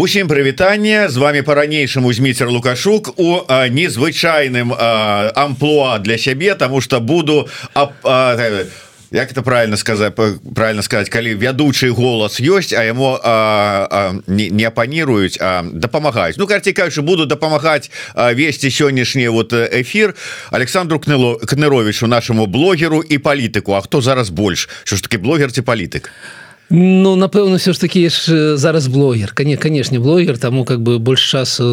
Усім прывітанне. З вами по-ранейшаму зміцер лукашук у незвычайным амплуа для сябе тому что буду а, а, як это правильно сказать правильно сказать калі вядучы голос ёсць а ему а, а, не, не апаніруюць а дапамагаюць. Ну карці кажучы буду дапамагаць весці сённяшні вот эфир Александру кныло кныровичу нашему блогеру і палітыку. А хто зараз больш? Що ж таки блогер ці палітык? а Ну напэўна все ж таки ж зараз блогер. Кане канешне блогер тому как бы больш часу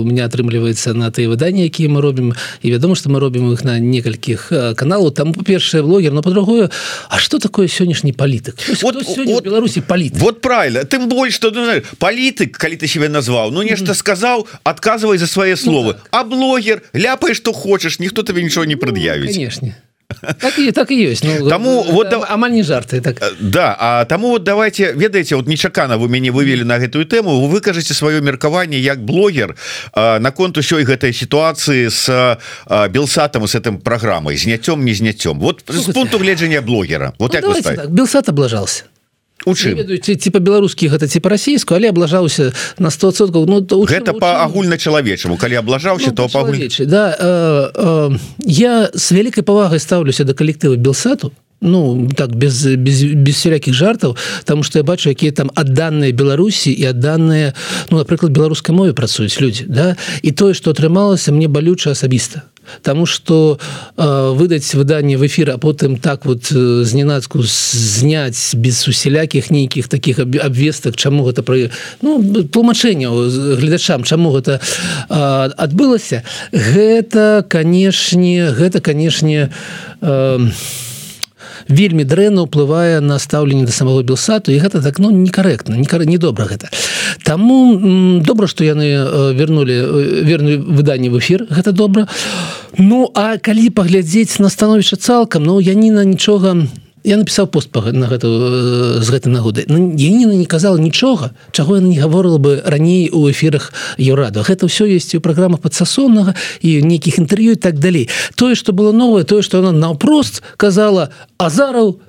у меня атрымліваецца на тыя выданні якія мы робім. І вядома что мы робім их на некалькіх каналаў там по-першае блогер но по-другое А что такое сённяшні палітык? Вот, вот, Беларусі паліт вот правильно. Тым больш что ну, палітык калі ты себе назваў Ну нешта mm -hmm. сказаў отказывай за свае словы. ну, так. а блогер ляпай что хочаш ніхто тебе нічого не прад'явіць ну, конечно так і так і ёсць ну, тому вот амаль не жарты так. Э, да А таму вот давайте ведаеце вот нечакана вы мяне вывели на гэтую тэму вы выкажаце сваё меркаванне як блогер наконт усёй гэтай сітуацыі с белсатам с этим праграмай зняцём не зняцём вот з пункту гледжання блогера. Вот ну, як так, белсат облажался типа беларускі гэта типа расійску але аблажаўся на 100 ну, гэта по агульначалавечаму калі аблажаўся ну, то пагуль... да. Э, э, я с вялікай павагай ставлюся до калектыва белсату. Ну так без без без всякихх жартаў там что я бачу якія там адданыя Беларусі і адданыя ну напрыклад беларускай мове працуюць люди да. І тое что атрымалася мне балюча асабіста Таму что э, выдаць выданне в эфир а потым так вот э, зненацку зняць без усялякіх нейкіх таких абвестак чаму гэта пры ну, тлумачэнняў гледачам чаму гэта э, адбылася гэта канешне гэта канешне э, вельмі дрэнна ўплывае на стаўленне да самого белсату і гэта так ну некарэктна не добра гэта. Таму добра што яны вернули верну выданне в эфир гэта добра. Ну а калі паглядзець на становішча цалкам Ну Яніна нічога не я написал пост на гэту з гэтай нагоды. Яніна не казала нічога чаго яна не гаворыла бы раней у эфирах еўраду. Гэта ўсё есть у праграмах падсасоннага і нейкіх інтэрв'ю так далей. Тое что было новое тое что она наўпрост казала азараў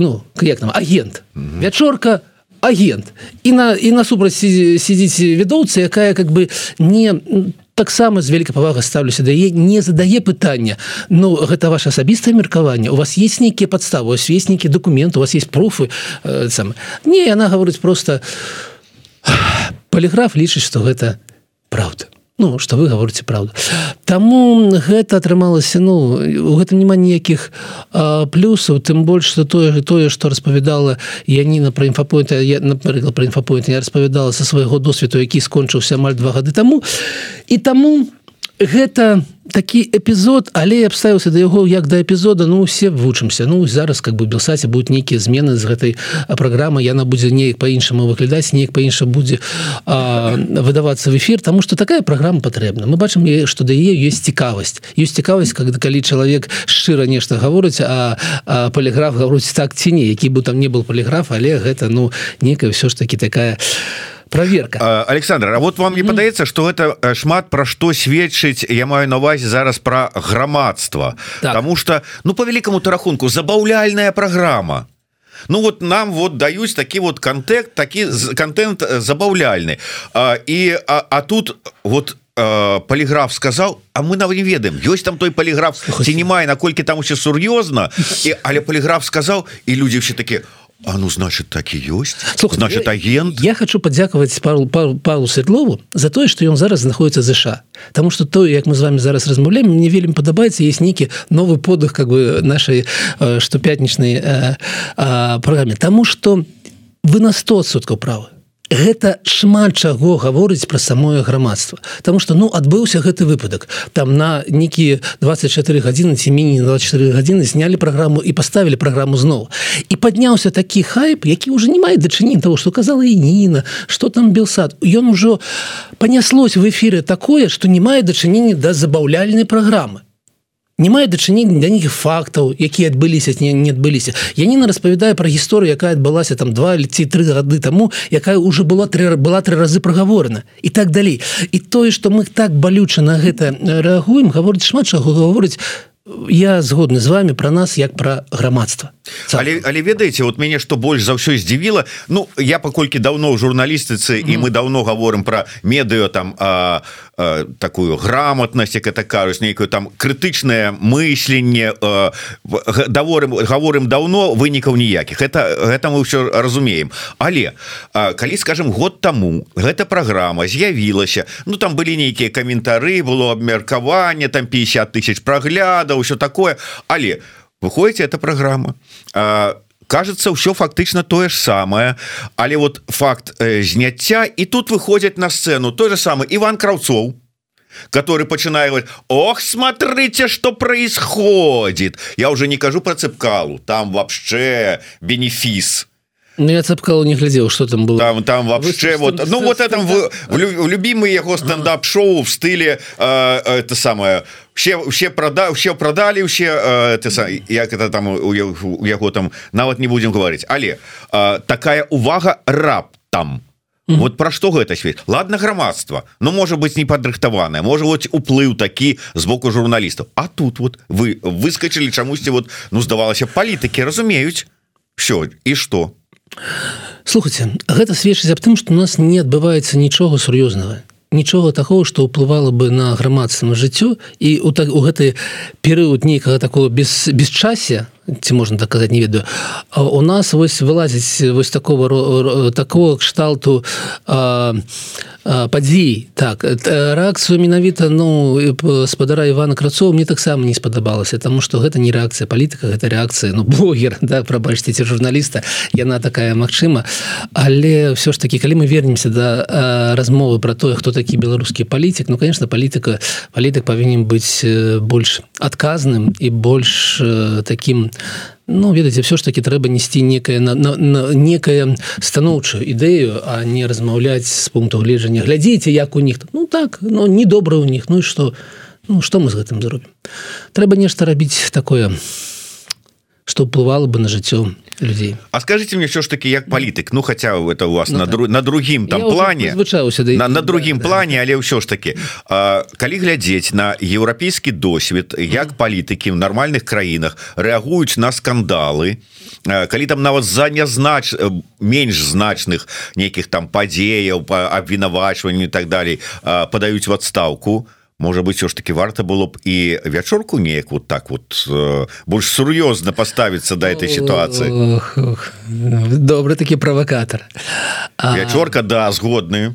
ну як там агент вячорка агент і на і насупраць сидзіць відоўцы якая как бы не таксама з вялікай павага ставлюся да не задае пытання. Ну гэта ваше асабістае меркаванне. У вас есть нейкія падставы нейкі документ у вас есть профы э, сам не яна гаворыць просто полиграф лічыць что гэта правда Ну что вы гаворыце правду Таму гэта атрымалася ну у гэтым няма ніякіх плюсаў тым больш что тое тое что распавядала Яніна про інфапоінта я напрыклад про інфапоінт я распавядала са свайго досведу які скончыўся амаль два гады таму. І таму гэта такі эпізод але я абставіўся да яго як да эпізода ну усе вучымся. Ну зараз как бы белсаце будуць нейкія змены з гэтай праграмы яна будзе неяк по-іншаму выглядаць неяк па-інша будзе выдавацца в эфир тому что такая праграма патрэбна. Мы бачым что да яе есть цікавасць. Ёсць цікавасць когда калі чалавек шчыра нешта гаворыць а, а полиграф гаворыць так ці не які бы там не был полиграф але гэта ну некая все ж таки такая а проверка. Александр А вот вам не падаецца что это э, шмат про что сведчыць я маю на увазе зараз про грамадства так. потому что ну по великкаму рахунку забаўляльная программа. Ну вот нам вот даюць такі вот контент такі контент э, забаўляльны і а, а тут вот э, полиграф сказал А мы на не ведаем ёсць там той полиграф ці не мае наколькі там усе сур'ёзна але полиграф сказал і люди все таки у А ну значит так і ёсць Слух, значит агент. я, я хочу падзякаваць пару палу светлову за тое что ён зараз знаходіцца ЗША Таму что то як мы з вами зараз размаўляем мне вельмі падабаецца есть нейкі новы подых как бы нашай што пятнічнай праграме Таму что вы на 100соткаў правы гэта шмат чаго гаворыць пра самое грамадства. Таму что ну адбыўся гэты выпадак. Там на нейкія 24 гадзіны ці міні 24 гадзіны знялі праграму і паставілі праграму зноў. І падняўся такі хайп які уже не мае дачынення того что казала і Ніна что там белсад. Ён ужо паняслось в эфиры такое что не мае дачынення да забаўляльнай праграмы не мае дачынення да них фактаў якія адбыліся не, не адбыліся. Яніна распавядае пра гісторыю якая адбылася там два ці тры гады таму якая уже была тры, была тры разы прагаворана і так далей. І тое что мы так балюча на гэта рэагуем гаворыць шмат чаго гаворыць я згодны з вами про нас як пра грамадства але, але ведаеце вот мяне что больш за ўсё здзівіла Ну я паколькі давно ў журналістыцы mm -hmm. і мы давно говорим про медыа там а, а, такую грамотнасць як это кажуць нейкую там крытычнае мысленне даворым гаворым давно вынікаў ніякіх. Это гэта мы ўсё разумеем. Але а, калі скажем год тому гэта праграма з'явілася Ну там былі нейкія каментары было абмеркаванне там 50 тысяч праглядаў все такое але у выходите эта программа кажется все фактычна тое ж самое але вот факт э, зняцця і тут выходят на сцену той же самый Иван краўцоў который пачынает Ох смотрите что происходит! Я уже не кажу про цепкалу там вообще бенефіс Ну, я цепкал не глядел что там было. Там там вообще Вы, вот ну вот этом в, в любимый его стендап-шоу в стыле э, это самое все все прода все продали все э, ты як это там у, у яго там нават не будем говорить але э, такая увага раб там Mm -hmm. вот про что гэта свет ладно грамадства но может быть не падрыхтаваная может вот уплыў такі з боку журналістаў А тут вот вы выскочили чамусьці вот ну здавалася палітыкі разумеюць все і что слухайте гэта сведчыць аб тым что у нас не адбываецца нічога сур'ёзнага. Нічога такого что ўплывала бы на грамадства на жыццё і у так у гэты перыяд нейкага такого без бесчасья ці можна так казаць не ведаю. У нас вось вылазіць вось такого такого кшталту а, падзей так рэакцыю менавіта ну спадара Івана крацоў мне таксама не спадабалася тому что гэта не рэакцыя палітыка гэта рэакцыя ну блогер да прабачце ці журналіста яна такая Мачыма але все ж таки калі мы вернемся до да, размовы про тое хто такі беларускі палітык ну конечно палітыка палітык павінен быць больш адказным і больш таким ну ведаце все ж таки трэба несці некае на, на, на некая станоўчую ідэю а не размаўляць з пункту гледжання глядзіце як у них ну так но ну, недобра у них ну і что ну что мы з гэтым зробім? Трэба нешта рабіць такое что ўплывала бы на жыццё людей А скажите мне все ж таки як палітык Ну хотя это у вас ну, на, так. дру, на другим там Я плане на, на другим да, плане да. але ўсё ж таки а, калі глядзець на еўрапейскі досвед як палітыкі в нормальных краінах реагуюць на скандалы калі там нават за нязнач менш значных нейкіх там падзеяў по абвінавачванню так далей падаюць в адстаўку то может быть все ж таки варта было б і вячорку неяк вот так вот э, больш сур'ёзна поставиться до этой ситуации. Добрый таки провокатор. Вячорка да згодны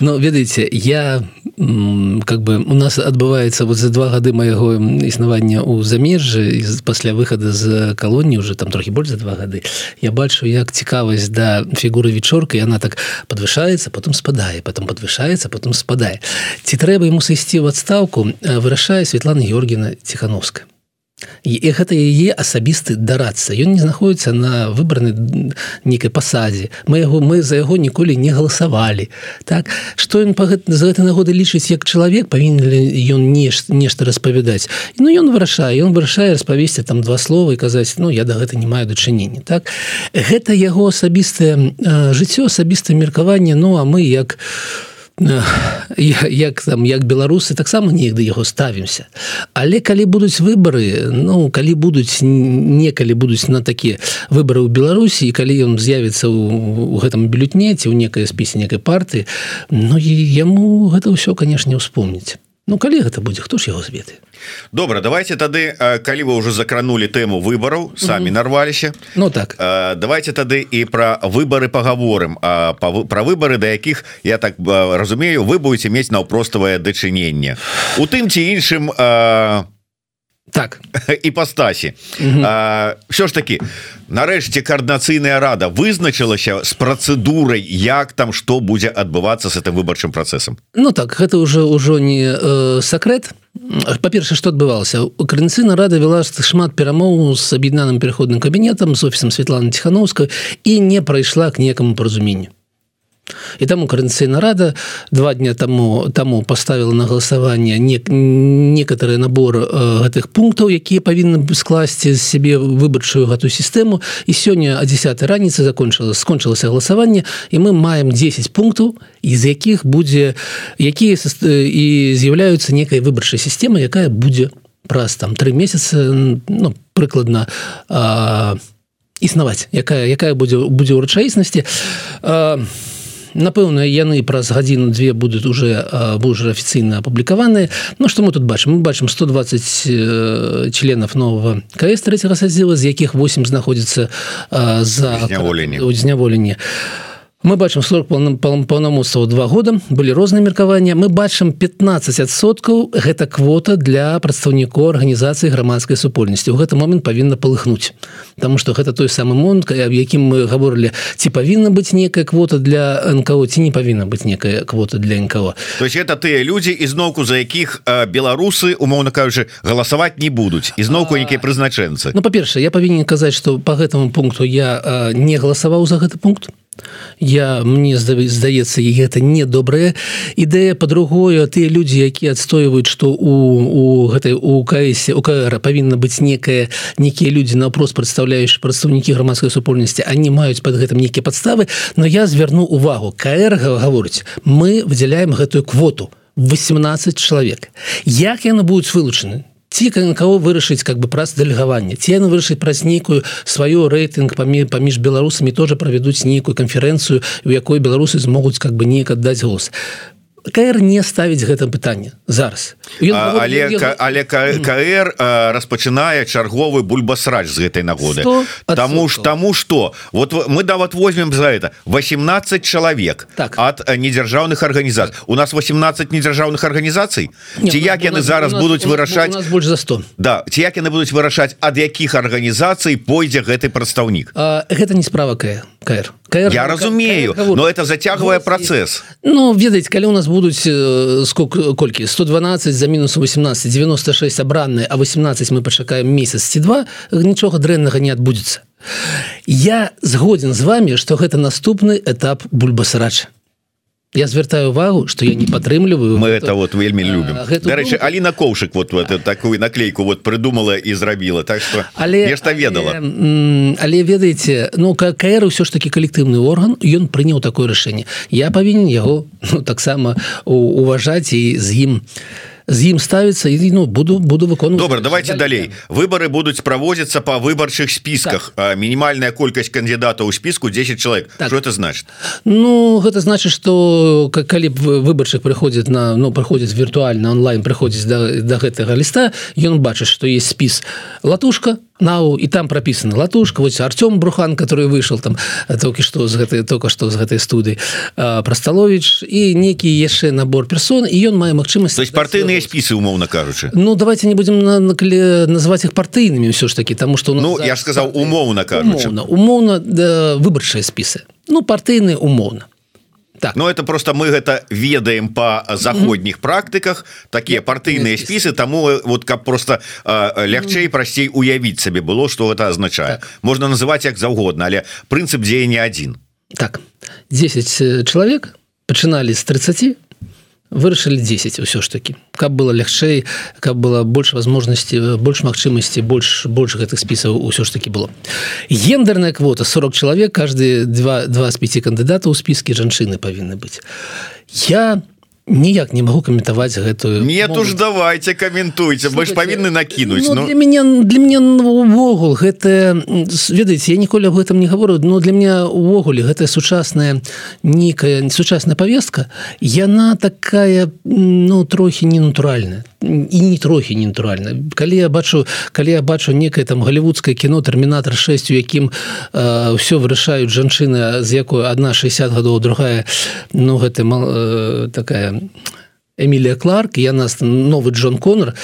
но ведаеце я как бы у нас адбываецца вот за два гады майго існавання ў замежжы пасля выхада з калоніі уже там трохі больш за два гады я бачу як цікавасць да фігуры вечорка яна так подвышаецца потом спадае потом подвышаецца потом спадае ці трэба ему сысці в адстаўку вырашае Светлана Георгіна ціхановская і гэта яе асабісты дарацца ён не знаходіцца на выбраны нейкай пасадзе мы яго мы за яго ніколі не галасавалі. Так что ён па за гэтай нагоды лічыць як чалавек павінен ён нешта нешта распавядаць? Ну ён вырашае ён вырашае распавесці там два слова і казаць Ну я да гэта не маю дачынення так гэта яго асабістае жыццё асабістае меркаванне. Ну а мы як у як там як беларусы таксама неяк да яго ставімся. Але калі будуць выборы ну калі будуць некалі будуць на такія выборы ў беларусі і калі ён з'явіцца ў гэтым бюлетнеце ў некай спісе некай парты Ну і яму гэта ўсё канешне успомніць. Ну калі гэта будзе хто ж яго зветы добра давайте тады калі вы уже закранули тэму выбораў самі нарваліся. Ну так. Давайте тады і про выборы паговорым про выборы да якіх я так разумею вы будете мець наўпроставае дачыненне. У тым ці іншым а так. Іпостасі. Все ж таки нарэшце коорднацыйная рада вызначылася с працэдурай як там что будзе адбывацца с этим выбарчым процессом Ну так гэта уже ўжо не э, сакрэт па-перша что адбывалася украінцына рада вела шмат перамоў с аб'яднаным пераходным кабінетам з офісам Светлана тихохановска і не прайшла к некаму паразуменню і там украінцыйна рада два дня тому таму поставила на галасаванне не некоторые набор э, гэтых пунктаў якія павінны скласці з сябе выбарчую гэту сістэму. І сёння а 10 раніцы закончыла скончылася галасаванне і мы маем 10 пунктаў из якіх будзе якія і з'яўляюцца некай выбарчай сістемы якая будзе праз там три месяцы ну прыкладна існаваць якая якая будзе будзе ў рэчаіснасці напэўна яны праз гадзіну две будуць уже уже афіцыйна апублікаваныя Ну што мы тут бачым? Мы бачым 120 членов нового кС третьего садзіла з якіх 8 знаходзіцца за зняволенне а мы бачым 40 паўнамоцтва два года былі розныя меркавання мы бачым 15соткаў гэта квота для прадстаўнікоў арганізацыі грамадскай супольнасці. У гэты момент павінна палыхнуць Таму что гэта той самы монт аб якім мы гаворылі ці павінна быць некая квота для НКО ці не павінна быць некая квота для НКО то есть это тыя людзі ізноўку за якіх беларусы умоўна кажучы галасаваць не будуць. Ізноўку нейкія прызначэнцы. Ну па-перша я павінен казаць что по гэтаму пункту я не галасаваў за гэты пункт я мне здаецца і гэта недобрая ідэя по-другое тыя людзі якія адстойваюць што у у гэтай укаэсе укр павінна быць некая некія людзі напрост прадстаўляючы прадстаўнікі грамадскай супольнасці они маюць под гэтым нейкія падставы. Но я зверну увагу кр гаворыць мы выдзяляем гэтую квоту. 18 чалавек. Як яны будуць вылучаны ці кого вырашыць как бы праз дэлегаванне ці яны вырашыць праз нейкую сваю рэйтынг памі паміж беларусамі тоже правядуць нейкую канферэнцыю у якой беларусы змогуць как бы неяк аддаць голос КР не ставіць гэта пытанне зараз. А, але але КР распачынае чарговы бульбасрач з гэтай нагоды. Тому ж таму что? Вот мы да вот возьмем за это. 18 чалавек так. от недзяржаўных арганізацый у нас 18 недзяржаўных арганізацый ці як яны зараз будуць вырашаць больш за 100 Да ці як яны будуць вырашаць ад якіх арганізацый пойдзе гэты прадстаўнік гэта не справа КР КР КР, я разумею КР, но это зацягвае процесс. Ну ведаць калі у нас будуць э, сколько колькі 112 за мінус 18 96 абранные а 18 мы пачакаем месяц ці два нічога дрэннага не адбудзецца я згоден з вами что гэта наступны этап бульбасарача я звяртаю увагу что я не падтрымліваю мы это вот вельмі любим. дарэчы Аліна коўшик вот вот такую наклейку вот придумала і зрабіла так что але нешта ведала. але, але ведаеце ну какая ўсё ж таки калектыўны орган ён прыняў такое рашэнне я павінен яго ну, таксама уважаць і з ім не з ім ставіцца і ну буду буду выконваць. Добра давайте далей. выборы будуць праводзіцца по выбарчых спісках. Так. мінімальная колькасць кандидата ў спіску 10 человек так. что это значит Ну гэта значит что калі б выбарчых прыходзіць на ну праходзіць віртуальна онлайн прыходзіць да, да гэтага ліста ён бачыць что есть спіс. Латушка нау і там прописано латушка вот Артём брухан который вышел там только что з гэтай только что з гэтай студыі просталович і некі яшчэ набор персон і ён мае магчымасць то есть партыйныя спісы умоўна кажучы Ну давайте не будем на, на, называть их партыйнымі ўсё ж таки тому что ну я ж сказал умоўна умоўна, умоўна да, выбарчыя спісы ну партыйны умоўна так. но это просто мы гэта ведаем по заходніх mm -hmm. практыках такія партыйныя спісы тому э, вот как просто э, лягчэй прасцей уявіць сабе было что это означае так. можна называть як заўгодна але прынцып дзеяння один так 10 э, чалавек пачыналі з 30 вырашылі 10 ўсё ж таки каб было лягчэй каб было больш возможности больш магчымасці больш больш гэтых спісаў ўсё ж таки было. Гендерная квота. 40 чалавек каждый два два з 5 кандыдата ў спіскі жанчыны павінны быць. Я не ніяк не могу каментаваць гэтую нет уж давайте каментуйте больш павінны накінуць ну, ну... для мяне для мяне увогул гэта ведаеце я ніколі об гэтым не говорю но для меня увогуле гэтая сучасная нейкая сучасная повестка яна такая ну трохі ненатуральная. І не трохі ненатуральна калі я бачу калі я бачу некае там голливудское кіно терминатор 6 у якім э, все вырашаюць жанчыны з якой одна 60 гадоў другая ну гэта мал, э, такая Эмілія Кларк я нас новы Джон Коннор.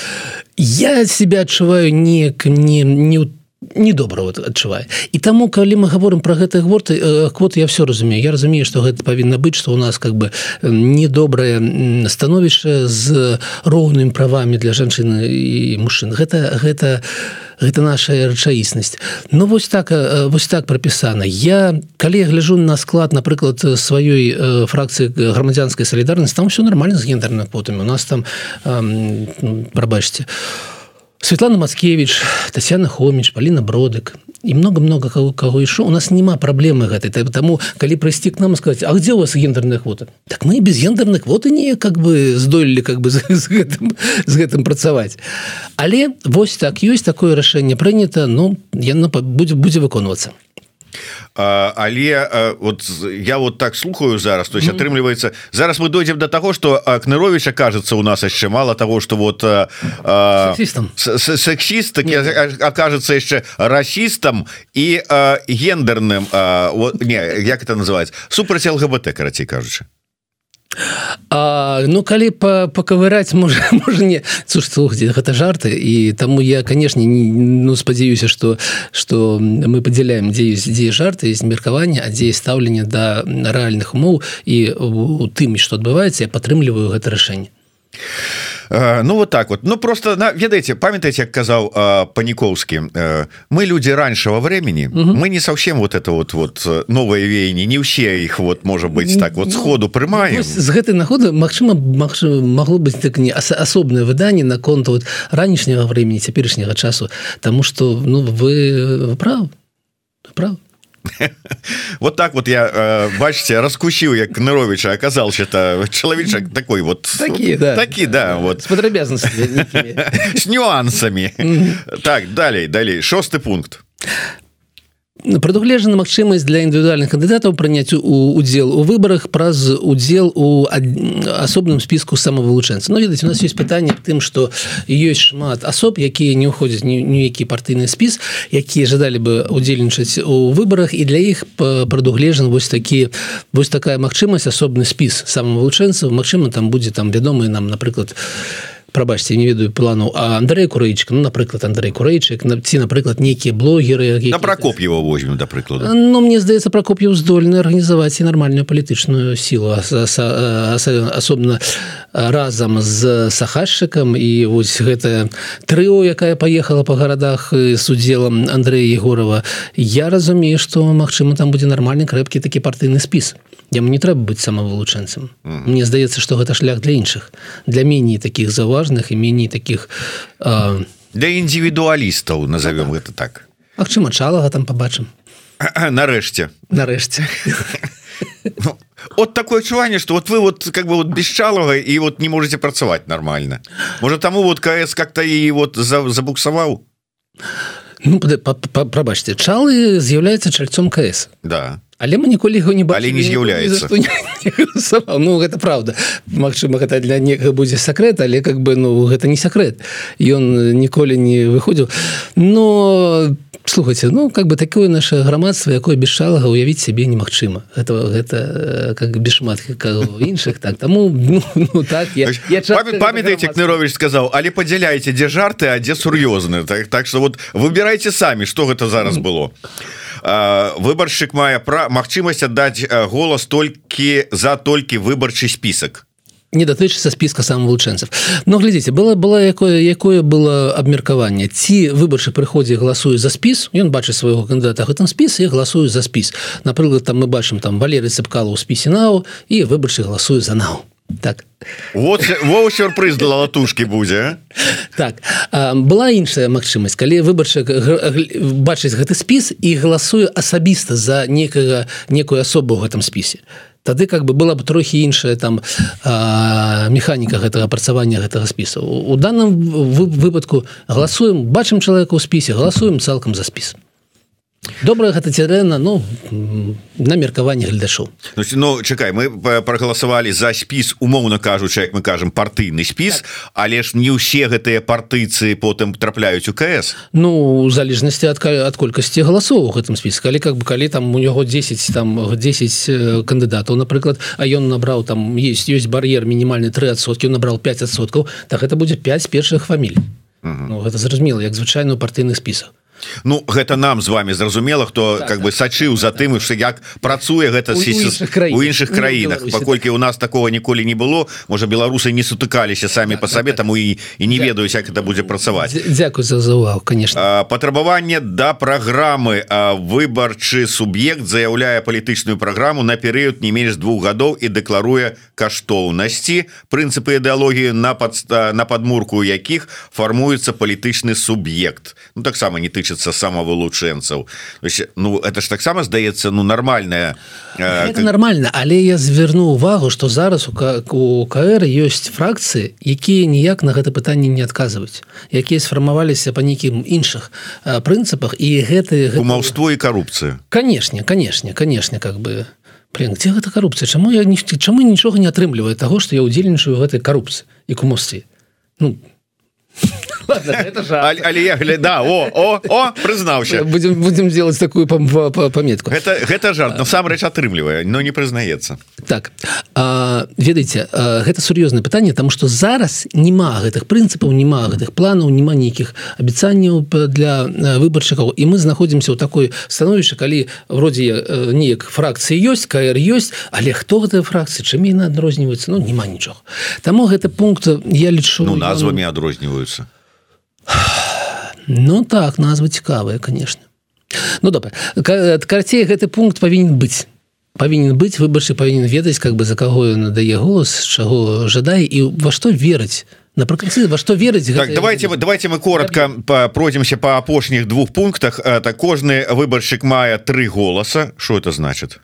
Я себя неяк не не у недобра вот адчувае і таму калі мы говорим про гэты гворты квот я все разумею. Я разумею что гэта павінна быць что у нас как бы недобрае становішча з роўнымі правамі для жанчыны і мужчын. Гэта гэта гэта наша рэчаіснасць. Ну вось так вось так прапісана. Я калі я гляжу на склад напрыклад сваёй фракцыі грамадзянскай салідарнасці там все нормально з гендерным потым. У нас там прабачце. у Светлана Мацкевич, Тасяна Хоміч, Паліна Бродык. і много-много кого кого ішоў у нас няма праблемы гэтай таму калі прыйсці к нам сказать А где у вас гендерная квота так мы без гендерных квоты не как бы здолелі как бы з, з, гэтым, з гэтым працаваць але вось так ёсць такое рашэнне прынята Ну яно будзе будзе выконвацца але вот я вот так слухаю зараз то есть атрымліваецца зараз мы дойдзем до того что кныровича кажется у нас яшчэ мало того что вот сексіст так окажется яшчэ расістам і гендерным не як это называется супраць лгбт карацей кажучы А, ну калі па, пакавыраць можа можа не слухайте гэта жарты? І таму я канешне ну спадзяюся что что мы падзяляем дзе дзе жарты есть меркаванне а дзе стаўленне да рэальных умоў і у тым што адбываецца я падтрымліваю гэта рашэнне Ну вот так вот. Ну просто на ведаете памятаете як казаў паніковскі мы люди раньшего времени угу. мы не совсем вот это вот вот новые веяния не ўсе их вот может быть так вот сходу прымаем з гэтай нагоды Мачыма могло быть так не асобное выданне наконт вот ранішняга времени цяперашняга часу тому что ну вы прав прав вот так вот я э, бачите раскусіў як ныровича оказался это чалавечак такой вот. Такі да. такі да вот. С падрабязнасці с нюансамі так далей далей шосты пункт прадугледжана магчымасць для індывідуальных кандыдатаў прыняць у удзел у выбарах праз удзел у асобным спіску самавылучэнца Ну ведаць у нас есть пытанне тым что ёсць шмат асоб якія не ўходзяць ніякі партыйны спіс якія жадалі бы удзельнічаць у выбарах і для іх прадугледжан вось такі вось такая магчымасць асобны спіс самавылучэнцаў Мачыма там будзе там вядомы нам напрыклад у прабачце не ведаю плану а Андрей курэйчык ну напрыклад Андрей курэйчык на ці напрыклад нейкія блогеры на прокоп его возьмем да прыкладу Ну мне здаецца прокоп'ю здольны арганізаваць і нармальную палітычную сілу асобна разам з сахашчыкам і вось гэтая трыо якая паехала по гарадах з удзелам Андрея егорова. Я разумею что Мачыма там будзе нармальны крэпкі такі партыйны спіс яму не трэба быць самавылучэнцам Мне здаецца что гэта шлях для іншых для меней таких заважных і меней таких а... для індывідуалістаў назовем это так. Магчыма чалага там побачым нарэшце нарэшце ну, вот такое адчуванне что вот вы вот как бы вот бесчалага і вот не можете працаваць нормально. Может таму вот КС как-то і вот забуксаваў ну, прабачце чалы з'яўляецца чальцом КС да але мы ніколі яго не балі не з'яўляецца. Ну гэта правда Мачыма гэта для некага будзе сакрэт але как бы ну гэта не сакрэт. Ён ніколі не выходзіў. Но слухайте ну как бы такое наше грамадства якое без шалага уявіць сябе немагчыма. Этого гэта как без шмат іншых так. Таму ну, ну, так я, я памятаете кнырович сказаў але падзяляйте дзе жарты а дзе сур'ёзны. Так так что вот выбирайте самі что гэта зараз было. Выбаршчык мае пра магчымасць аддаць голас толькі за толькі выбарчы спісак не датычыцца спіска самавылучэнцаў но глядзіце было было якое якое было абмеркаванне ці выбарчы прыходзе галасуе за спіс ён бачыць свайго кандыдата гэтым спіс і галасую за спіс. Напрыклад там мы бачым там валеры цыпкала ў спісе нау і выбарчы галасуе за нау так. Вот во сюрпрыз для латушки будзе так а, была іншая магчымасць. Калі выбарча бачыць гэты спіс і галасую асабіста за некага некую асобу ў гэтым спісе тады как бы была бы трохі іншая там а, механіка гэтага апрацавання гэтага спісу у данном выпадку галасуем бачым чалавека ў спісе галасуем цалкам за спіс добрая гэта цірена Ну на меркаванне гледачоў Ну чакай мы прагаласавалі за спіс умоўна кажучы як мы кажам партыйны спіс так. але ж не ўсе гэтыя партыйцы потым трапляюць у КС. Ну у залежнасці ад, ад колькасці галасоў у гэтым спіс калі как бы калі там у яго 10 там 10 кандыдатаў напрыклад а ён набраў там есть ёсць бар'ер мінімальны 3сотки набрал 5соткаў так это будзе 5 першых фамілій. Ну, гэта зразумела як звычайную партыйных спісах Ну гэта нам з вами зразумела хто так, как бы сачыў за тым что як працуе гэта у іншых краінах. паколькі у нас такого ніколі не было можа беларусы не сутыкаліся самі по сабе таму і і не ведаюць як это будзе працаваць. Дякую за увагу конечно. Патрабаванне да праграмы выбарчы суб'ект заяўляе палітычную праграму на перыяд не менш двух гадоў і дэкларуе каштоўнасці. Прынцыпы ідэалогіі на пад на падмурку якіх фармуецца палітычны суб'ект. Ну таксама не ты тычыцца самавылучэнцаў Ну это ж таксама здаецца ну нармальная э, как... нормально але я зверну увагу что зараз у у КР ёсць фракцыі якія ніяк на гэта пытанне не адказваюць якія сфармаваліся по нейкім іншых прынцыпах і гэты гумаўство і карупцыя. Канешне канешне канешне как бы. Блин, где гэта карупцыя? Чаму я не чаму нічога не атрымліваю того что я удзельнічаю гэтай карупцыі і кумосці ну але я гляда о о о прызнаўся будем будем делать такую пометку. Это гэта жарт насамрэч атрымлівае но не прызнаецца так ведаеце гэта сур'ёзнае пытанне там что зараз няма гэтых прынцыпаў няма гэтых планаў няма нейкіх абяцанняў для выбаршчыкаў. І мы знаходзімся ў такой становішча калі вроде неяк фракцыі ёсць кр ёсць але хто гэтыя фракцыі чым яны адрозніваюцца? Ну няма нічога. Таму гэты пункт я лічу ну, назвамі адрозніваюцца Ну так назва цікавая конечно. Ну добра карцей гэты пункт павінен быць. Павінен быць выбаршы павінен ведаць как бы за каго ён надае голос чаго жадае і во што верыць. Напрыканцы во што верыць так, давайте мы давайте мы коротко пройдемся по апошніх двух пунктах. Так кожны выбаршчык мае три голоса что это значит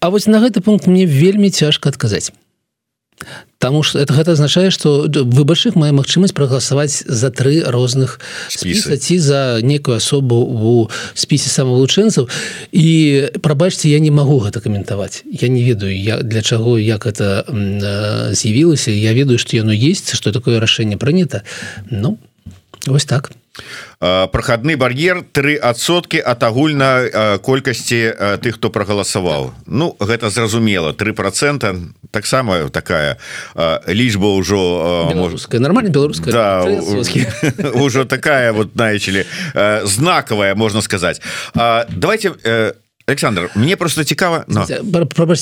А вось на гэты пункт мне вельмі цяжка адказаць Таму что это гэта азначае что выбаршых мае магчымасць прагаласаваць за тры розных спіса ці за некую асобу у спісе самавылучэнцаў. І прабачце я не магу гэта каментаваць. Я не ведаю я для чаго як это з'явілася. Я ведаю что яно есть что такое рашэнне прынята. Ну вось так прахадны бар'ер три адсотки от агульна колькасці тых хто прагаласаваў. Ну гэта зразумела три процента таксама такая лічба ўжо нормально беларуская да, ўжо такая вот знаечылі знакавая можна сказаць давайте Александр мне просто цікава но...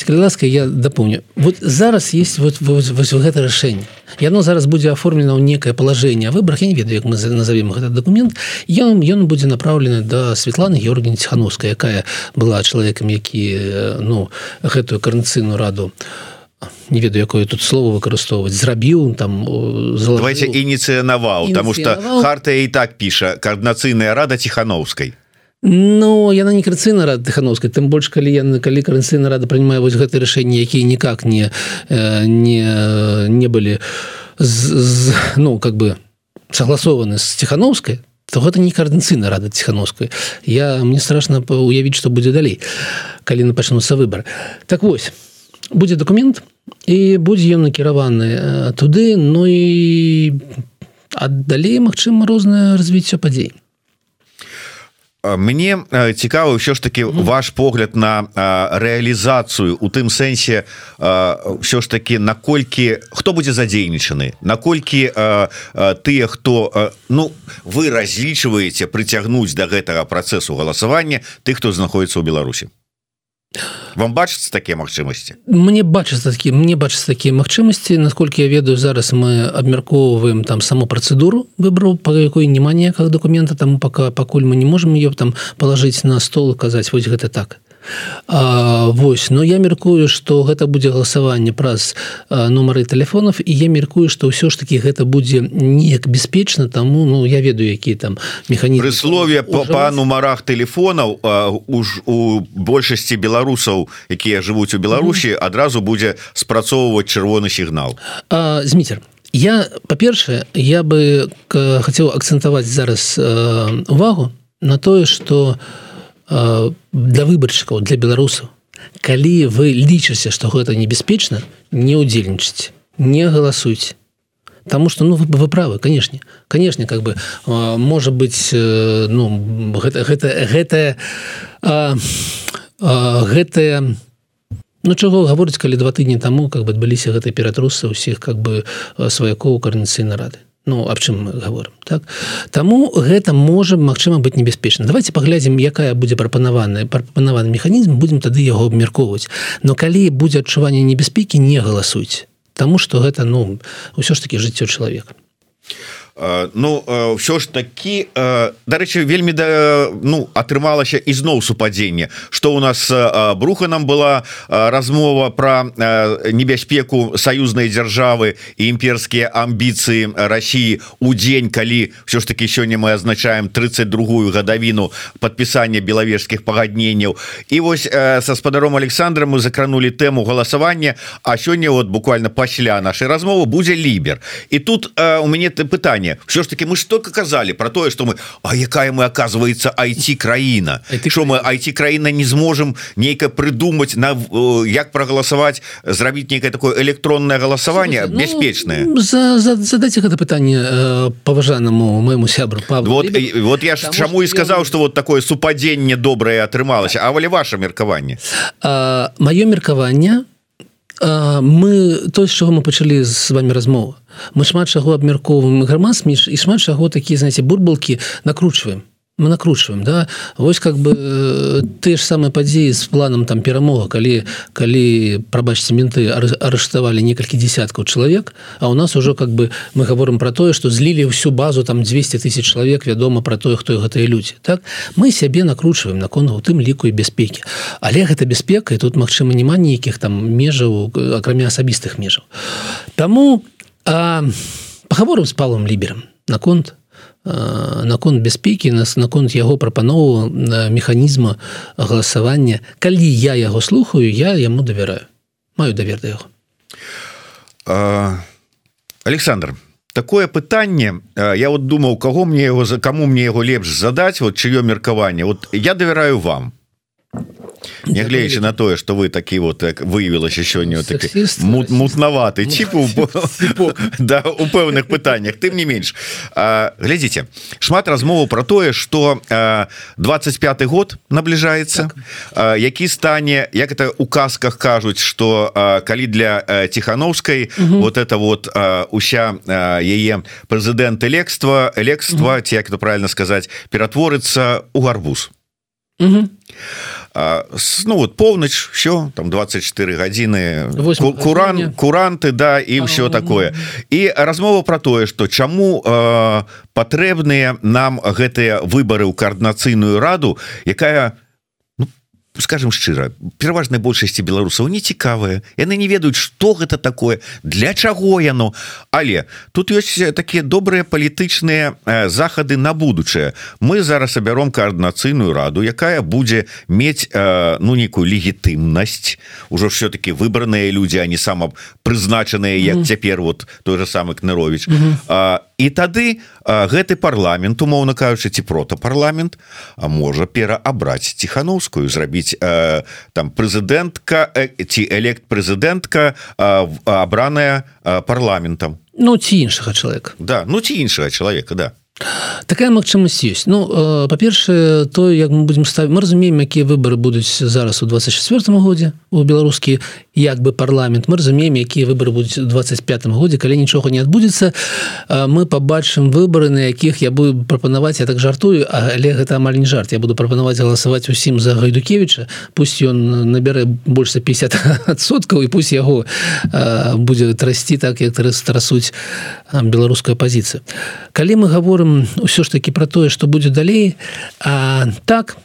ласка я дапомню вот зараз есть вот, вот, вот гэта рашэнне яно зараз будзе оформлено ў некае положение выборах. Я не ведаю як мы назовем этот документ. Ён ён будзе направлены до Светланы Георгій тихохановская якая была чалавекам які ну гэтую карнцыйную раду не ведаю якое тут слово выкарыстоўваць зрабіў там давайте ініцыянаваў потому что харта і так піша коорднацыйная рада тихохановской Ну яна не карцыйна рада тыхановскай тым больш калі яны калі карцыйна рада прынимае вось гэта рашэнне якія никак не э, не не былі з, з, ну как бы согласованы з тихохановскай то гэта не коорднацыйна рада тихохановскай я мне страшно уявіць что будзе далей калі на пачнуцца выбор так вось будзе документ і будзе ён накіраваны э, туды Ну і аддалей Мачыма рознае развіццё падзей мне цікава ўсё ж таки ваш погляд на рэалізацыю у тым сэнсе ўсё ж таки наколькі хто будзе задзейнічаны наколькі тыя хто ну вы разлічваеце прыцягнуць до да гэтага працэсу галасавання тых хто знаходіцца ў Беларусі вам бачыцца такія магчымасці? Мне бачыцца такі мне бачыцца такія магчымасці. Насколькі я ведаю зараз мы абмяркоўваем там саму працэдуру выбраў па якой няма ніякага документа там пока пакуль мы не можемм ее там палажыць на стол казаць вось гэта так А, вось но я меркую что гэта будзе галасаванне праз нумары телефонов і я меркую что ўсё ж таки гэта будзе неяк бяспечна тому ну я ведаю які там механізм прысловие по па нумарах телефонаў уж у большасці беларусаў якія жывуць у Беларусі адразу будзе спрацоўваць чырвоны сігнал. Зміцер я па-першае я бы хацеў акцэнтаваць зараз увагу на тое что у Э, для выбаршчыкаў для беларусаў калі вы лічыце што гэта небяспечна не удзельнічаць не галасуйте Таму что ну вы, вы правы канешне канешне как бы э, можа быть э, ну гэта гэта гэтае гэтае Ну чаго гаворыць калі два тыдні таму как бы адбыліся гэтай ператрусы ўсіх как бы сваякоў карнацыйнай рады Ну аб чым мы говорим так? Таму гэта можа Мачыма быць небяспечна. Давайте паглядзім якая будзе прапанаваная прапанаваны механізм будем тады яго абмяркоўваць. Но калі будзе адчуванне небяспекі не галасуйте Таму что гэта ну ўсё ж таки жыццё чалавека Ну все ж таки дарэчы вельмі да ну атрымалася ізноў супадзенне что у нас бруханам была размова про небяспеку саюзнай дзяржавы і імперскія амбіцыі Росіі у дзень калі все ж таки сёння мы азначаем 32ую гадавіну подпісання белавежскіх пагадненняў і вось са спадаром Александра мы закранули тэму галасавання А сёння вот буквально пасля нашай размовы будзе лібер і тут у мяне ты пытанне все ж таки мы что казалі про тое что мы А якая мы оказывается айти краіна что мы айти краіна не зможем нейка придумать на як прогаласаваць зрабіць некое такое электронное галасаванне ну, бяспечное за, за, задайте гэта пытанне э, паважанаму моему сябру вот, вот я ж чаму і сказаў что вот такое супадзенне добрае атрымалася А валі ваше меркаванне маё меркаванне мы то з чаго мы пачалі з вами размову. Мы шмат чаго абмяркоўваем грамадс між і шмат чаго такія знаете бурбалкі накручваем мы накручиваем да? Вось как бы э, ты ж самыя падзеі з планам там перамога калі калі прабачце менты арыштавалі некалькі десяткаў чалавек а у нас ужо как бы мы говорим про тое что злілі всю базу там 200 тысяч чалавек вядома про тое хто гэтыя людзі так? Мы сябе накручиваем након у тым ліку і бяспекі але гэта бяспека і тут магчыма няма нейкіх там межаў акрамя асабістых межаў Таму паговорым з палым ліберам наконт наконт бяспекі нас наконт яго прапанову механізма галасавання. Калі я яго слухаю я яму давяраю. Маю давер да яго. Александр такое пытанне я вот думаў каго мне его за кому мне яго лепш задаць вот чыё меркаванне. Вот я давяраю вам нягледзячы на тое что вы такі вот так выявілася сёння мут, мутнаваты чип да у пэўных пытаннях тым не менш глядзіце шмат размову про тое что 25 год набліжаецца так. які стане як это у казках кажуць что калі для тихохановской вот это вот уся яе прэзідэнт элекства элекства ці як это правильно сказать ператворыцца у гарбуз а, ну вот полночь все там 24 гадзіны куран куранты да і все такое. і размова про тое что чаму патрэбныя нам гэтыя выборы ў коаардынацыйную раду якая у скажем шчыра пераважнай большасці беларусаў не цікавыя яны не ведаюць что гэта такое для чаго яно. Але тут ёсць такія добрыя палітычныя захады на будучае. Мы зараз абяром коаардынацыйную раду якая будзе мець ну нейкую легітымнасць. Ужо все-таки выбраныя людзі они сама прызначаныя як цяпер вот той же самы кнырович а і тады гэты парламент умоўна кажучы ці протапарламент а можа пераабраць ціхановскую зрабіць э, там прэзідэнтка э, ці элект прэзідэнтка абраная парламентам. Ну ці іншага чалавека. Да ну ці іншага чалавека да. Такая магчымасць ёсць. Ну э, па-першае то як мы будемм ставіць мы разумеем якія выборы будуць зараз у 24 годзе у беларускі як бы парламент. Мы разумеем якія выборы будуць 25 годзе. Калі нічога не адбудзецца мы побачым выборы на якіх я буду прапанаваць. Я так жартую але гэта амаль не жарт. Я буду прапанаваць галасаваць усім за гайдукевича пусть ён набярэ больш за 50соткаў і пусть яго будзе трасці так як трасуць беларуская пазіцыя калі мы говорим ўсё ж таки про тое что будет далей а, так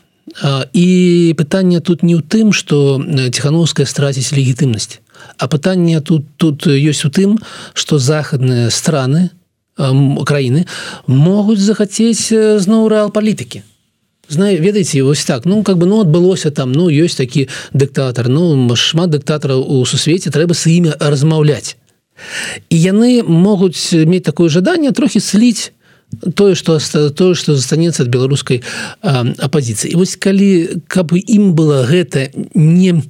і пытанне тут не ў тым что ціхановская страціць легітымнасць а пытанне тут тут ёсць у тым что захадныя страны краіны могуць захацець зноў рэал палітыкі знаю ведаеце вось так. Ну как бы ну адбылося там ну ёсць такі дыктатор ну шмат дыктатараў у сусвеце трэба с імі размаўляць і яны могуць мець такое жаданне трохі сліць тое что тое что застанецца ад беларускай апозіцыі вось калі каб ім было гэта не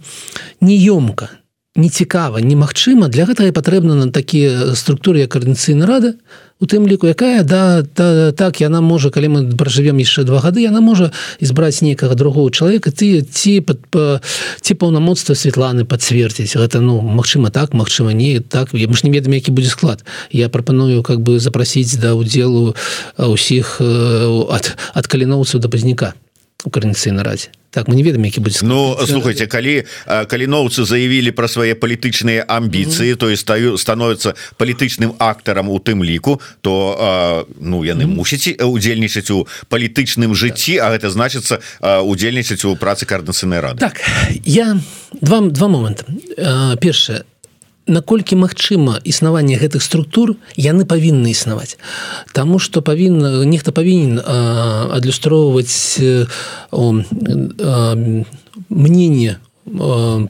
неёмка не цікава немагчыма для гэтага патрэбна на такія структуры як каардынцыйна рада у тым ліку якая да, да так яна можа калі мы пражывем яшчэ два гады яна можа избраць нейкага другого чалавека ты ці ці паўнамоцтва Светланы подцвердзіць гэта ну Мачыма так Мачыма не так я ж не ведам які будзе склад. Я прапаную как бы запрасіць да удзелу ўсіх ад ад каліноўцаў да пазняка у карніцыйна разе так мы не ведаем які будзе Ну слухайте калі каліноўцы заявілі пра свае палітычныя амбіцыі mm -hmm. то есть стаю становится палітычным актарам у тым ліку то а, ну яны mm -hmm. мусіць удзельнічаць у палітычным жыцці А гэта значыцца удзельнічаць у працы каардынацыйнай рады так я вам два моманты першае наколькі магчыма існаванне гэтых структур яны павінны існаваць. Таму что павінна нехта павінен адлюстроўваць мнение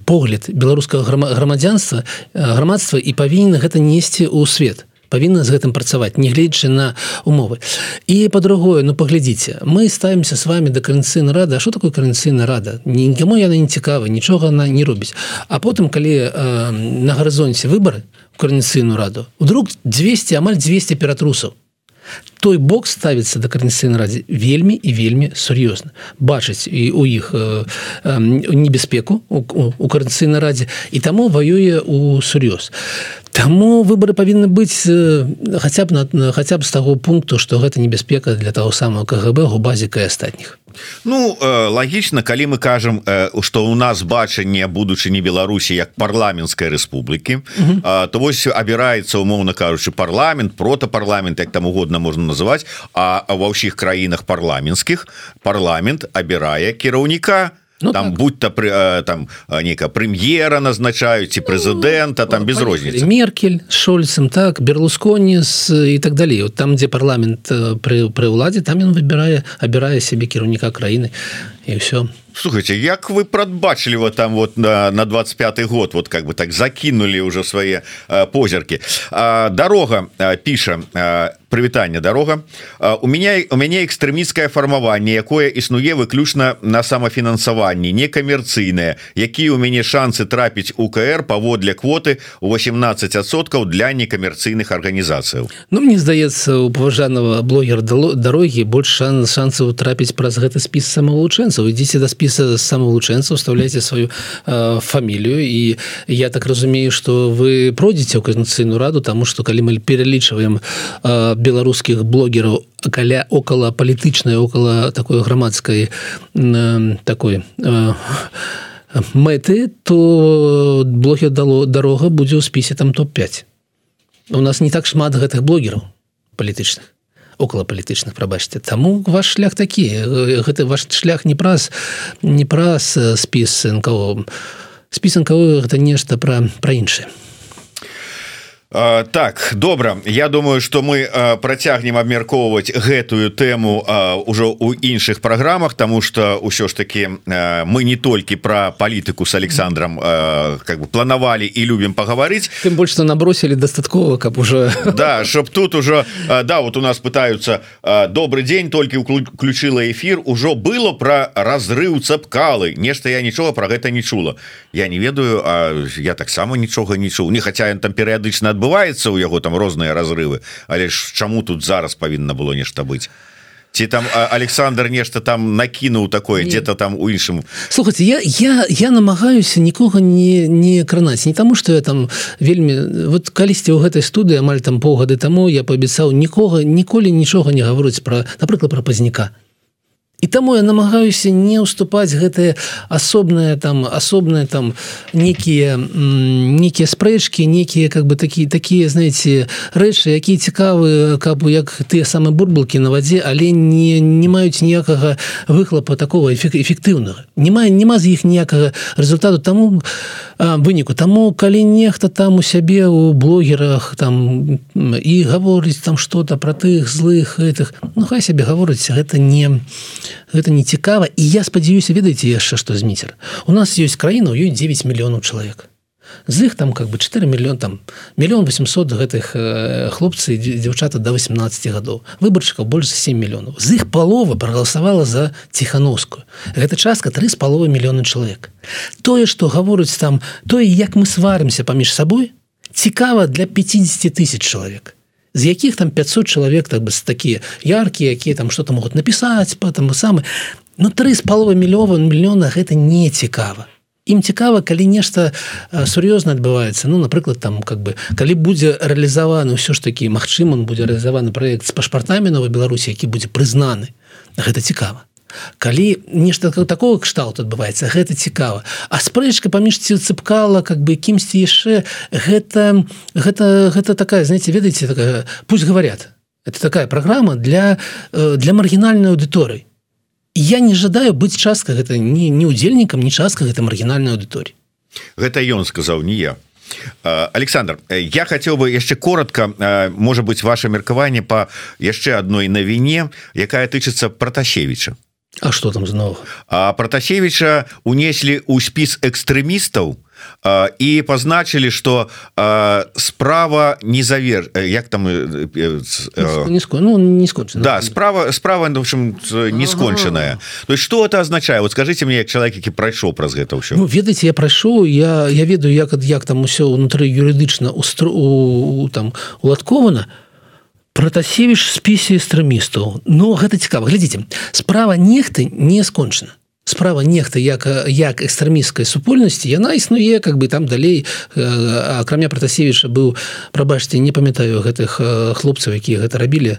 погляд беларускага грамадзянства грамадства і павінен гэта несці ў свет то павінна з гэтым працаваць нягледзячы на умовы. І по-другое ну паглядзіце мы ставімся с вами да карэнцыйна рада что такое карэнцыйна рада? Нікому яна не цікава нічога она не робіць. А потым калі э, на гарызонце выборы карэнцыйную раду вдруг 200 амаль 200 ператрусаў. Той бок ставіцца да карнецыйнай радзе вельмі і вельмі сур'ёзна. Бачыць і у іх э, э, небяспеку у, у, у карнецыйнай радзе і таму воюе у сур'ёз Таму выборы павінны быць э, хаця б на хаця б з таго пункту што гэта небяспека для таго самого КГБ губазіка і астатніх. Ну э, лагічна калі мы кажам что э, у нас бачанне будучыні Беларусі як парламенской Республікі то вось абіраецца умоўно кажучы парламент протапарламент як там угодно можна называть а ва ўсіх краінах парламенскіх парламент абірае кіраўніка на Ну, там так. будь то при там нека прэм'ера назначаюць і прэзідэнта ну, там без розніцы меркель шольцем так берлусконі і так далей вот там дзе парламент пры пры ўладзе там ён выбірае абірае сябе кіраўніка краіны і все слухайте як вы прадбачылі вот там вот на на 25 год вот как бы так закинули уже свае позірки. Дорога піша прывітання дорога. У меня у мяне экстрэміцкае фармаванне якое існуе выключна на самафінансаванні некамерцыйнае якія у мяне шансы трапіць у КР паводле квоты у 18соткаў для некамерцыйных арганізацыяў Ну мне здаецца у паважанага блогер дарогі больш шанс шансаў трапіць праз гэты спіс самавучэнцаў ідзіце да спіса самавучэнцаў вставляйте сваю э, фамілію і я так разумею что вы пройдзеце ў канцыйную раду тому что калі мы пералічваем э, беларускіх блогераў каля около палітычнай около такой грамадской э, такой э, мэты то блогі дало дарога будзе ў спісе там топ-5 у нас не так шмат гэтых блогераў палітычных около палітычных прабачце. Таму ваш шлях такі гэты ваш шлях не праз не праз спіс нко спісанкавы гэта нешта пра пра іншае так добра. Я думаю что мы працягнем абмяркоўваць гэтую тэму ўжо у іншых праграмах тому что ўсё ж таки мы не толькі про палітыку с Александром как бы планавалі і любім паговорыць тым больш что набросілі дастаткова каб уже да чтоб тут уже да вот у нас пытаются добрый день толькі уключила эфир ужо было про разрыв цапкалы. Нешта я нічога про гэта не чула. Я не ведаю я таксама нічога не чуў. Не хотя ён там перыядычна адбываецца у яго там розныя разрывы але ж чаму тут зараз павінна было нешта быць? Ці там Александр нешта там накінуў такое где-то там у іншым? Слухайте я я я намагаюся нікога не не кранаць. Не таму что я там вельмі вот калісьці ў гэтай студыі амаль там паўгады таму я паабяцаў нікога ніколі нічога не гаворыць про напрыклад про пазняка і таму я намагаюся не ўступаць гэтые асобныя там асобныя там некія некія спрэчки некія как бы такие такія знаете рэчы якія цікавы каб як тыя самыя бурбалки на вадзе але не не маюць ніякага выхлопа такого эфектыўнага. Не мае няма з іх ніякага результату таму выніку таму калі нехта там у сябе у блогерах там і гаворыць там что-то про тых злых гэтых ну хай сябе гаворыць гэта не гэта не цікава. І я спадзяюся ведаеце яшчэ што зміцер у нас ёсць краіна у ёй 9 мільёнаў чалавек. З іх там как бы 4 мільён там мільён 800 гэтых э, хлопцы дзяўчата до 18 гадоў. Выбарчыкаў больш за 7 мільёнаў. З іх палова прагаласавала за ціхановскую. Гэта частка три з паловы мільёны чалавек. Тое что гаворыць там тое як мы сварымся паміж сабой цікава для 50 тысяч чалавек з якіх там 500 чалавек так бы такія яркія якія там что-то могуць напісаць потом самы ну три з паловы мільёва мільёна гэта не цікава ім цікава калі нешта сур'ёзна адбываецца ну напрыклад там как бы калі будзе рэалізаваны ўсё ж такі Мачым он будзе рэалізаваны проект з пашпартамі новой Беларусі які будзе прызнаны гэта цікава калі нешта такого кшталт адбываецца гэта цікава. А спрэчка паміж ці цыпкала как бы кімсьці яшчэ гэта гэта гэта такая знаете ведаеце такая пусть говорят. Это такая программа для э, для маргінальной аўдыторыі я не жадаю быць часткай гэта не не удзельнікам не частка гэта маргінальной аўдыторыі гэта ён сказаў не я. Александр я хотел бы яшчэ коротко можа быть ваше меркаванне по яшчэ одной навіне якая тычыцца протасевича А что там зноў протасевича унеслі ў спіс экстрэмістаў і пазначылі что справа не завер як там не ну, не скончена да справа справа в общем не скончаная то есть что это означае вот скажите мне як чалавек які прайшоў праз гэта ўсё ну, ведаеце я прайшоў я я ведаю як як там усё унутры юрыдычна устру там уладкована протасевіш спісе экстрэмістаў Ну гэта цікава глядзіце справа нехты не скончана. Справа нехта як як экстрэміскай супольнасці яна існуе как бы там далей акрамя протасевіча быў прабачце не памятаю гэтых хлопцаў якія гэта рабілі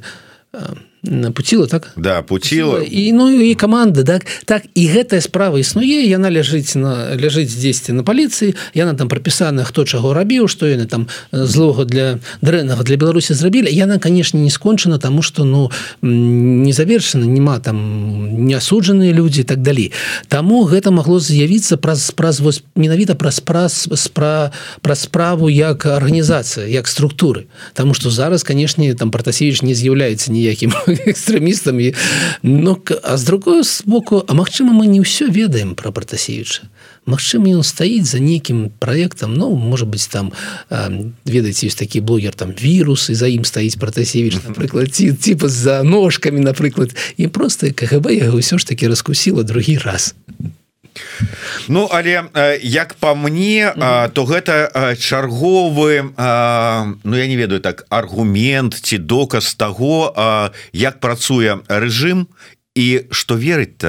пуціла так? Да пуціла і ну і команда так так і гэтая справа існуе яна ляжыць на ляжыць дзесьці на паліцыі яна там прапісана хто чаго рабіў што яны там злога для дрэннага для беларусі зрабілі. Яна канешне не скончана тому что ну не завершана няма там не асуджаныя людзі так далей таму гэта магло з'явіцца праз праз вось менавіта праз праз спра пра справу як арганізацыя як структуры. Таму что зараз канешне там протасевич не з'яўляецца ніякім экстрэмістамі Ну а з другой боку А магчыма мы не ўсё ведаем про протасевіча Магчыма ён стаіць за нейкім проектам Ну может быть там ведаеце ёсць такі блогер там вірус і за ім стаіць протасевич напрыклад ці типа за ножками напрыклад і просто КГБ яго ўсё ж таки раскусіла другі раз Ну але як по мне то гэта чарговы Ну я не ведаю так аргумент ці доказ того як працуе рэжым і что верыць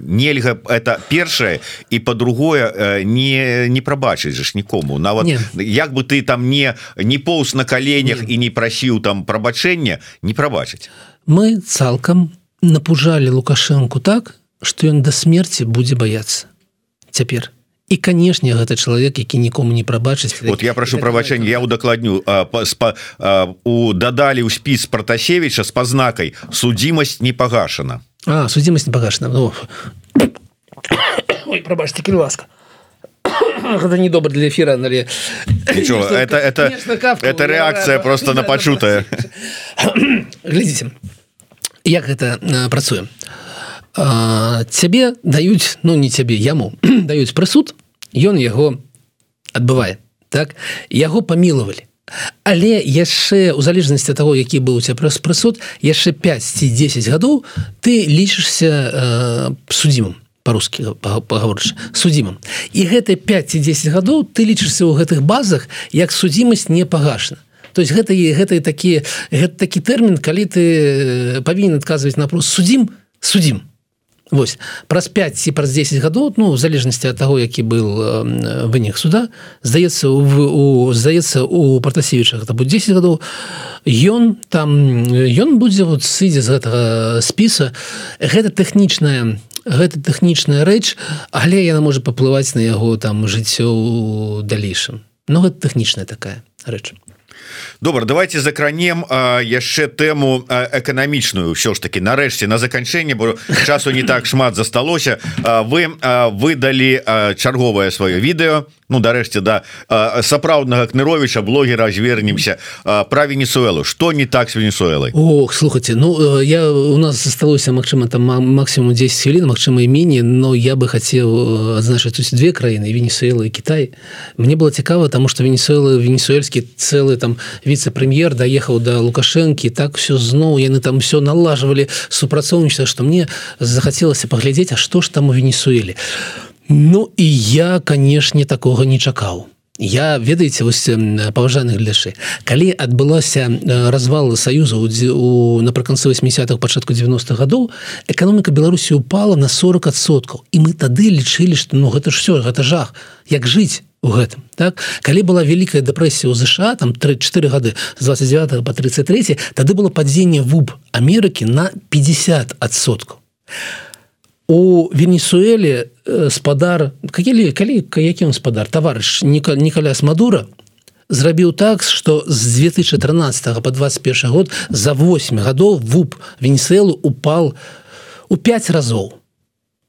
нельга это першае і по-другое не не прабачыць ж нікому нават не. як бы ты там не не поўз на каленях не. і не прасіў там прабачэння не прабачыць мы цалкам напужалі лукашэнку так что ён да смерти будзе баяцца цяпер. І канешне гэта чалавек які нікому не прабачыць вот я прошу прабачэння я удакладню у дадалі ў спіс протасевича с пазнакай судзімасць не пагашана а судзімасць не пагашана ну. прабачьте ласка. Гэта недобр для эфира але Ничего, это это это реакция просто на пачутая глядзіце як гэта працуем а цябе даюць ну не цябе яму даюць прысуд ён яго адбывае так? Яго памілавалі. Але яшчэ у залежнасці того які быў у ця праз прысуд яшчэ 5 ці 10 гадоў ты лічышся э, судзімым по-рускі паговорыш судзімым. І гэты 5 ці 10 гадоў ты лічышся ў гэтых базах як судзімасць не пагашана то есть гэта гэта такі гэта такі тэрмін калі ты э, павінен адказваць напрос судзім судзім Вось. Праз 5 ці праз 10 гадоў ну в залежнасці ад таго які был вынік суда здаецца у здаецца у партасевічах это будет 10 гадоў. Ён там ён будзе вот сыдзе з гэтага спіса. Гэта тэхнічная гэта тэхнічная рэч але яна можа паплываць на яго там жыццё далейшым. Но гэта тэхнічная такая рэч добра давайте закранем яшчэ тэму эканамічную ўсё ж таки нарэшце на заканчэнне бо часу не так шмат засталося вы выдалі чарговае сваё відэо Ну дарэшце да сапраўднага кныровича блогера звернемся про венесуэлу. Что не так с венесуэлай? Ох слухайте Ну я у нас засталося Мачыма там максимум 10 хвілін Мачыма і менее но я бы хотел адзначыць усе две краіны Венесуэла и Китай. Мне было цікава тому что венесуэлы венесуэльскі целый там віце-прэм'ер даехаў до да лукашэнкі так все зноў яны там все налажвалі супрацоўніча что мне захацелася паглядзець А что ж там у венесуэле Ну і я канешне такога не чакаў. Я ведаеце вось паважаных гляшы калі адбылася развал саюза у напрыканцы 80-х пачатку 90-х гадоў эканоміка беларусі упала на 40соткаў і мы тады лічылі што ну гэта ж все гэта жах. Як жыць у гэтым так? Калі была вялікая дэпрэсія ў ЗША там 34 гады з 29 по 33 тады было падзенне вуб Амерыкі на 50соткаў у венесуэле спадар какие калі які он спадар товарищ николяс мадура зрабіў так что з 2013 по 21 год за 8 гадоў вуп венесуэлу упал у 5 разоў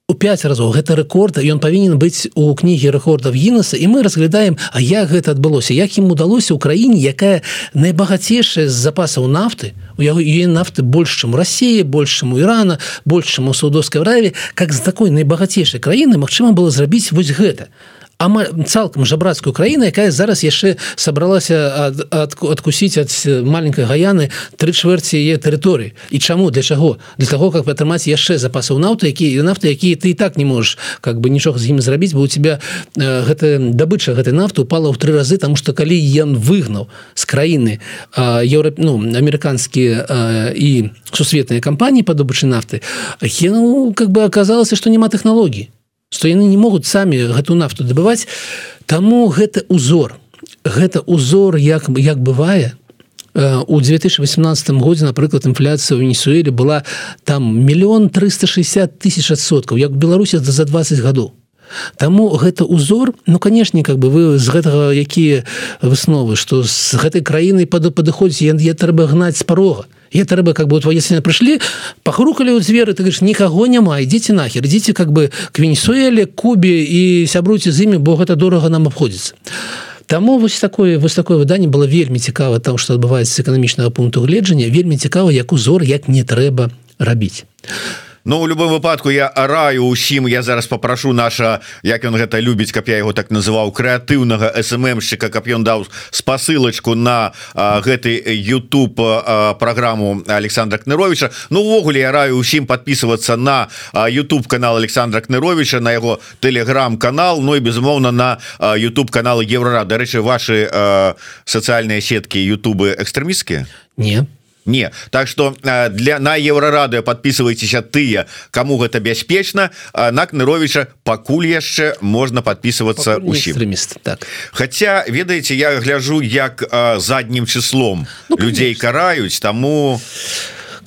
у 5 разоў. Гэта рэкорда ён павінен быць у кнігі рэкордаў гіннеса і мы разглядаем А як гэта адбылося як ім удалося ў краіне якая найбагацейшая з запасаў нафты у яго е нафты больш чым рассіі больш чым у Ірана больш чым у саудовскай раве как з такой найбагацейшай краіны Мачыма было зрабіць вось гэта амаль цалкам жабрацкую краіну якая зараз яшчэ сабралася ад, ад, адкусіць ад маленькой гаяны тры чвэрці яе тэрыторыі. І чаму для чаго? Для того как атрымаць яшчэ запасаў нафты якія нафты якія ты і так не можешь как бы нічога з ім зрабіць бо у тебя э, гэта дабыча гэтай нафты упала ў тры разы там что калі ён выгнаў з краіны еўра ну амерыканскія і сусветныя кампаніі па добычы нафты ну как бы аказалася что няма тэхналогій што яны не могуць самі гэту нафту дабываць. Таму гэта узор гэта узор як як бывае у 2018 годзе напрыклад інфляцыя ў венесуэле была там мільён 360 тысяч адсоткаў як Беларусі за 20 гадоў. Таму гэта узор ну канешне как бы вы з гэтага якія высновы што з гэтай краінай пад падыходзіць я трэба гнаць з парога я трэба как бы твои сына прыйшлі пахрукалі ў дзверы ты говоришь никого няма ідзіце нахер ідзіце как бы к венесуэле кубе і сябруйце з імі бо гэта дорага нам обходзіцца Таму вось такое вось такое выданне было вельмі цікава там что адбываецца эканамічнага пункту гледжання вельмі цікава як узор як не трэба рабіць Ну у любым выпадку я раю усім я зараз попрошу наша як ён гэта любіць каб я его так называў крэатыўнага сммщика каб ён даў спасылочку на а, гэты YouTube программу Александра кныровича Ну увогуле я раю усім подписываться на а, YouTube канал Александра кныровича на яго телеграм-канал Ну і безумоўно на а, YouTube каналы еврора дарэчы ваши сацыяльныя сеткі Ютубы экстрэміскія не не. Так что для на еврорадыо подписывайтеся тыя кому гэта бяспечна на кныровича пакуль яшчэ можна подписываться усіміст так. Хотя ведаеце я гляжу як заднім числом ну, людзей караюць тому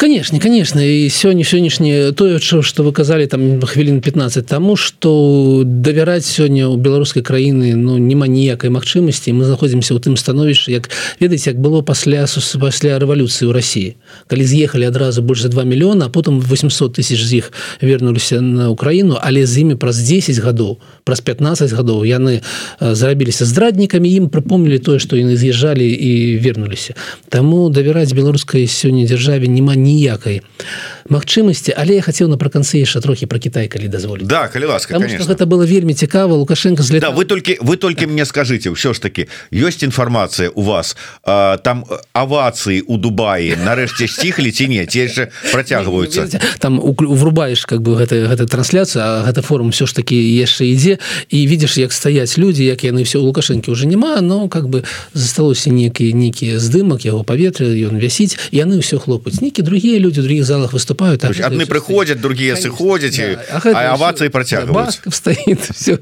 конечно конечно. И сёння сённяшні тое что вы казалі там хвілін 15 тому что давяраць сёння у беларускай краіны ну няма ніякай магчымасці мы знаходзімся у тым становішча як ведаеце як было пасля пасля рэвалюцыі ў Росіі калі з'ехалі адразу больш за 2 мільёна потым 800 тысяч з іх вернуліся на Украіну але з імі праз 10 гадоў праз 15 гадоў яны зрабіліся здраднікамі ім прыпомнілі тое што яны з'язджалі і вернуліся Таму давяраць беларускай сёння дзяржаве няма ні ніякай магчымасці але я хацеў напрыканцы яшчэ трохі про Кітай калі дазволі да калі ласка гэта было вельмі цікава лукашенко зля да, вы толькі вы толькі так. мне скажите ўсё ж таки ёсць інфармацыя у вас а, там авацыі у Дубаі нарэшце сціхлі ці не ці яшчэ працягваюцца? Там врубаешь как бы гэта гэта трансляцыя гэта форум все ж таки яшчэ ідзе. І видишь як стаяць людзі як яны все у лукашэнкі уже няма но как бы засталося некі нейкі здымак яго паветра ён вясіць яны ўсё хлопаць нейкі другие люди в других залах выступают так, одни приходят другие сыходят да. овации да, протягивают стоит все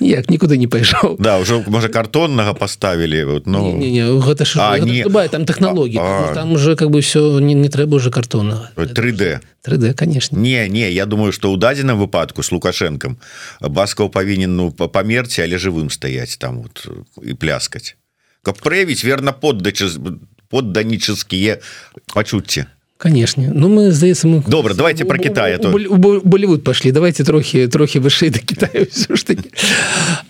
ніяк никуда не пайшоў да уже может картонного поставили вот ну. Не, не, не, гэта ш... а, гэта не... Дубай, там технологии а, там уже как бы все не, не трэба уже картонного. 3d 3d конечно. Не не я думаю что у дадзеным выпадку с лукашенком басков павінен ну померці але живым стоять там вот и пляскать. Как проявить верно поддачи подданические почуцці конечно. Ну мы здаецца мы добра давайте про Китая то болливуд пошли. Давайте трохи трохи вышэй до Китаю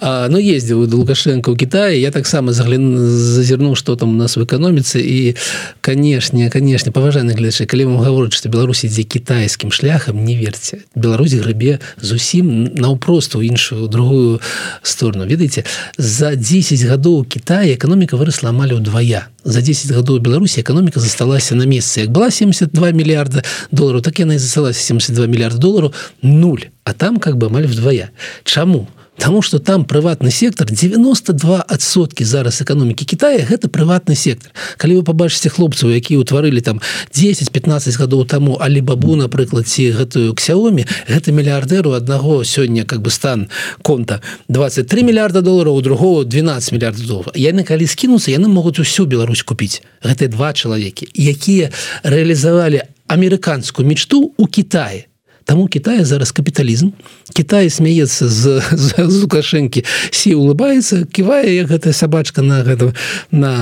ну ездил до лукашенко у Китае я таксама заглянул зазірнуў что там у нас в эканоміцы і канешне канешне паважаны глядчы калі вам гаворыць что Беларусь ідзе китайскім шляхам не верьте. Беларусь грыбе зусім наўпросту іншую другую сторону. Ведаеце за 10 гадоў Китая эканоміка выросла амаль удвая за 10 гадоў Беларусі эканоміка засталася на месцы як была 72 мільярда долларов так яна і засталася 72 мільярд долларов нуль. А там как бы амаль вдвая Чаму Таму что там прыватны сектор 92сотки зараз эканомікі Китая гэта прыватны сектор. Калі вы побачыце хлопцаў якія ўтварылі там 10-15 гадоў таму алі бабу напрыклад ці гэтую ксяомі гэта мільярдэру аднаго сёння как бы стан конта. 23 мільярда долларов у другого 12 мільярдов долларов. Яны калі скінуцца яны могуць усю Беларусь купіць гэтыя два чалавекі якія рэалізавалі амерыканскую мечту у Китае Таму Китае зараз капіталізм. Кітай смяецца з, з, з лукашэнкі сі улыбаецца ківае гэтая сабачка на гэта на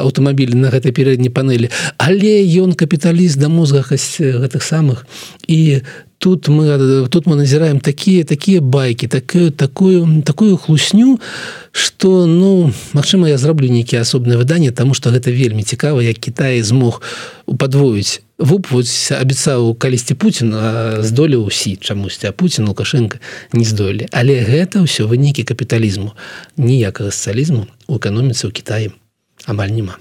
аўтамабілі на гэтай пярэдняй панелі. Але ён капіталіст да мозга гэтых самых. І тут мы тут мы назіраем такія такія байкі такую такую такую хлусню что ну Мачыма я зраблю нейкіе асобнае выданне тому что гэта вельмі цікава як Кітай змог падвоіць вупваць абяцаў калісьці Путін здолеў усі чамусьці а Путін лукашенко не здолелі. Але гэта ўсё вынікі капіталізму. Ніякага сацыялізму у эканоміцы ў Китаі амаль няма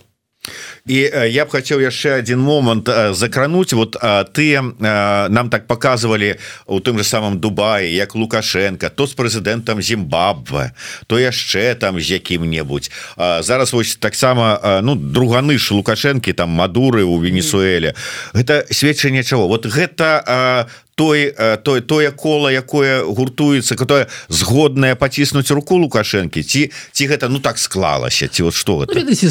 і я б хацеў яшчэ один момант закрануть. Вот ты нам так показывалі у тым же самом Дубаі як лукашенко то з прэзідэнтам Зімбабве то яшчэ там з якім-небудзь зараз вось таксама ну друганы ж лукашэнкі там мадуры у Венесуэле. Гэта сведчанне чаго вот гэта той той тое кола якое гуртуецца которое згоднае паціснуць руку лукашэнкі ці ці гэта ну так склалася ці вот что ну, з,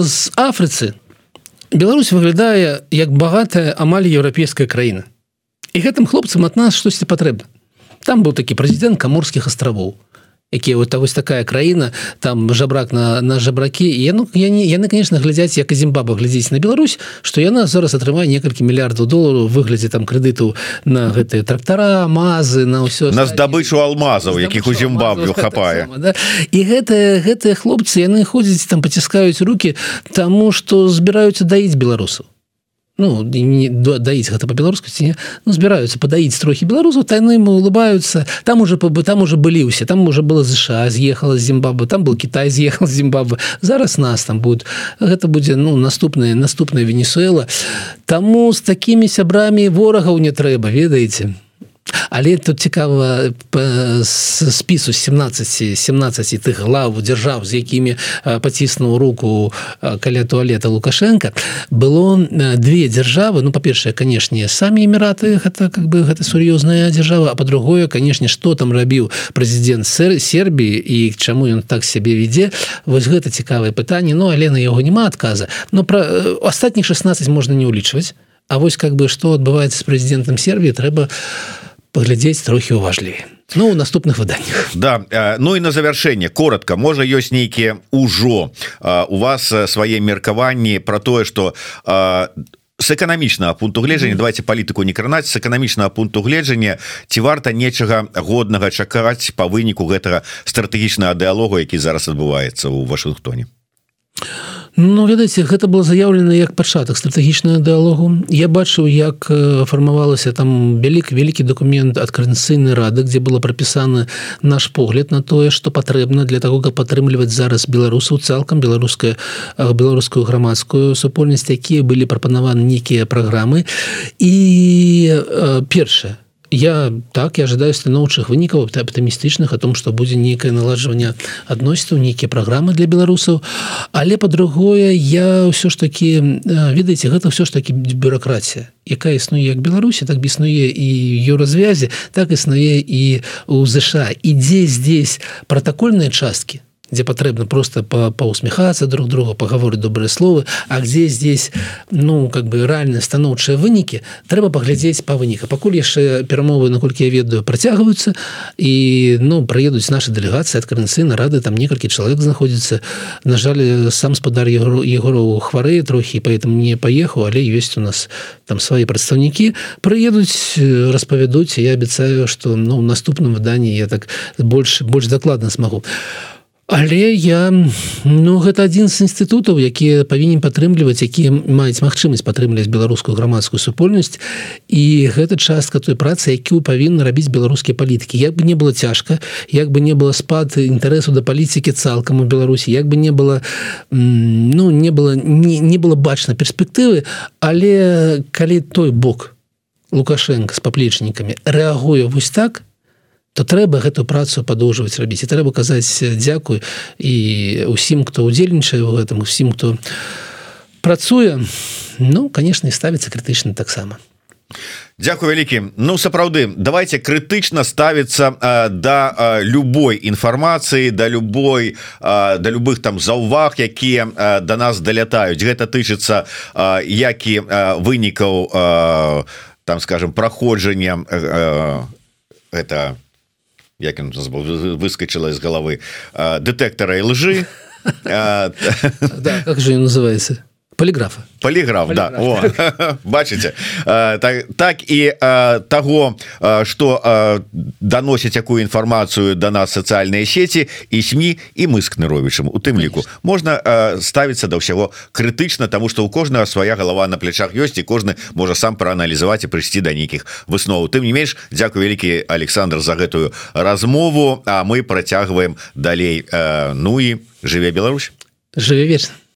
з Афрыцы Беларусь выглядае як багатая амаль еўрапейская краіна. І гэтым хлопцам ад нас штосьці патрэбна. Там быў такі прэзідэнт каморскіх астравоў якія вот вось такая краіна там жабрак на на жабракі. Я ну я не яны конечно глядзяць як і Зімбаба глядзець на Беларусь что яна зараз атрымае некалькі мільярдаў долараў выглядзе там крэдыту на гэтыя трактара мазы на ўсё на здабычу алмазаў якіх у Зімбабве хапае. да? і гэтыя гэтыя хлопцы яны ходзяць там паціскаюць руки тому что збіраюцца даіць беларусаў ну не даіць гэта по-беларуску ці ну, збіраюцца падаіць трохі беларусаў тайны ему улыбаюцца там уже бы там уже былі ўсе там уже было ЗША з'ехала з Зімбабы там был Китай з'ехал з Зімбабы зараз нас там будет. Гэта будзе ну наступная наступная Венесуэла. Таму з такімі сябрамі ворагаў не трэба ведаеце але тут цікава спісу 17 17 тых главу дзяржаў з якімі паціснуў руку каля туалета лукашенко было две дзяржавы. Ну па-першае канешне самі эміраты гэта как бы гэта сур'ёзная дзяржава а по-другое канешне что там рабіў прэзідэнт сэр Сербіі і чаму ён так сябе вядзе вось гэта цікавае пытанне. Ну але на яго няма адказа. Но пра астатніх 16 можна не ўлічваць. А вось как бы что адбываецца з прэзідэнтам Сербіі трэба паглядзець трохі ўважлівей Ну у наступных выданнях Да Ну і на завяршэнне коротко можа ёсць нейкія ўжо у вас свае меркаванні про тое что с эканамічнага пункту гледжання давайте палітыку не кранаць с эканамічнага пункту гледжання ці варта нечага годнага чакаць по выніку гэтага стратэгічнага дыалогу які зараз адбываецца ў Вашынгтоне Ну ведаеце гэта было заявлена як пачатак стратэгічную дыалогу я бачыў як фармавалася там вялік вялікі документ ад карэнцыйнай рады дзе было прапісаны наш погляд на тое што патрэбна для того каб падтрымліваць зараз беларусаў цалкам беларуская беларускую грамадскую супольнасць якія былі прапанаваны нейкія праграмы. І першае я так я ожидаю станоўчых вынікаў аптымістычных о том что будзе нейкае наладжванне адносіў нейкія праграмы для беларусаў. Але по-другое я ўсё ж таки ведаеце гэта все ж таки бюрократія якая існуе як беларусі так біснуе і ее развязе так існуе і у ЗША ідзе здесь протакольныя часткі где патрэбна просто паусміхацца друг друга паговорыць добрыя словы А где здесь ну как бы рэальныя станоўчыя вынікі трэба паглядзець па выніка пакуль яшчэ перамовы наколькі я ведаю працягваюцца і ну прыедуць наши дэлегацыі ад карэнцыйна рады там некалькі чалавек знаходзіцца на жаль сам спадар егору хварэе трохі поэтому не паехаў але ёсць у нас там свои прадстаўнікі прыедуць распавядуць я абяцаю что ну наступным выданні я так больш больш дакладна смогу. а Але я ну гэта адзін з інстытутаў якія павінен падтрымліваць якія маюць магчымасць падтрымліваць беларускую грамадскую супольнасць. І гэта частка той працы якую павінны рабіць беларускія палітыкі. Як бы не было цяжка як бы не было спад інтарэсу да палітыкі цалкам у беларусі як бы не было ну не было не, не было бачна перспектывы. Але калі той бок лукашенко з паплечнікамі рэагуе вось так то трэба гэту працу падоўжваць рабіць. І трэба казаць дзякуй і усім хто удзельнічае ў гэтым усім хто працуе. Ну конечно ставіцца крытычна таксама. Дякую вялікі. Ну сапраўды давайте крытычна ставіцца да любой інфармацыі да любой а, да любых там заўваг якія а, да нас далятаюць. Гэта тычыцца як і вынікаў там скажем проходжаннем э, это як выскочила из головы детектора и лжи как же называется полиграфа полиграф, полиграф. да бачыце так, так і того что доносіць якую інфармацыю до нас социальные сети і сМ і мы с кныровичем у тым ліку можна ставіцца до ўсяго крытычна тому что у кожнага свая голова на плечах ёсць і кожны можа сам прааналізаваць і прыйсці до нейкіх высноваў тым не менш Дякую вялікі Александр за гэтую размову. А мы працягваем далей Ну і жыве Беларусь. Жыве вечна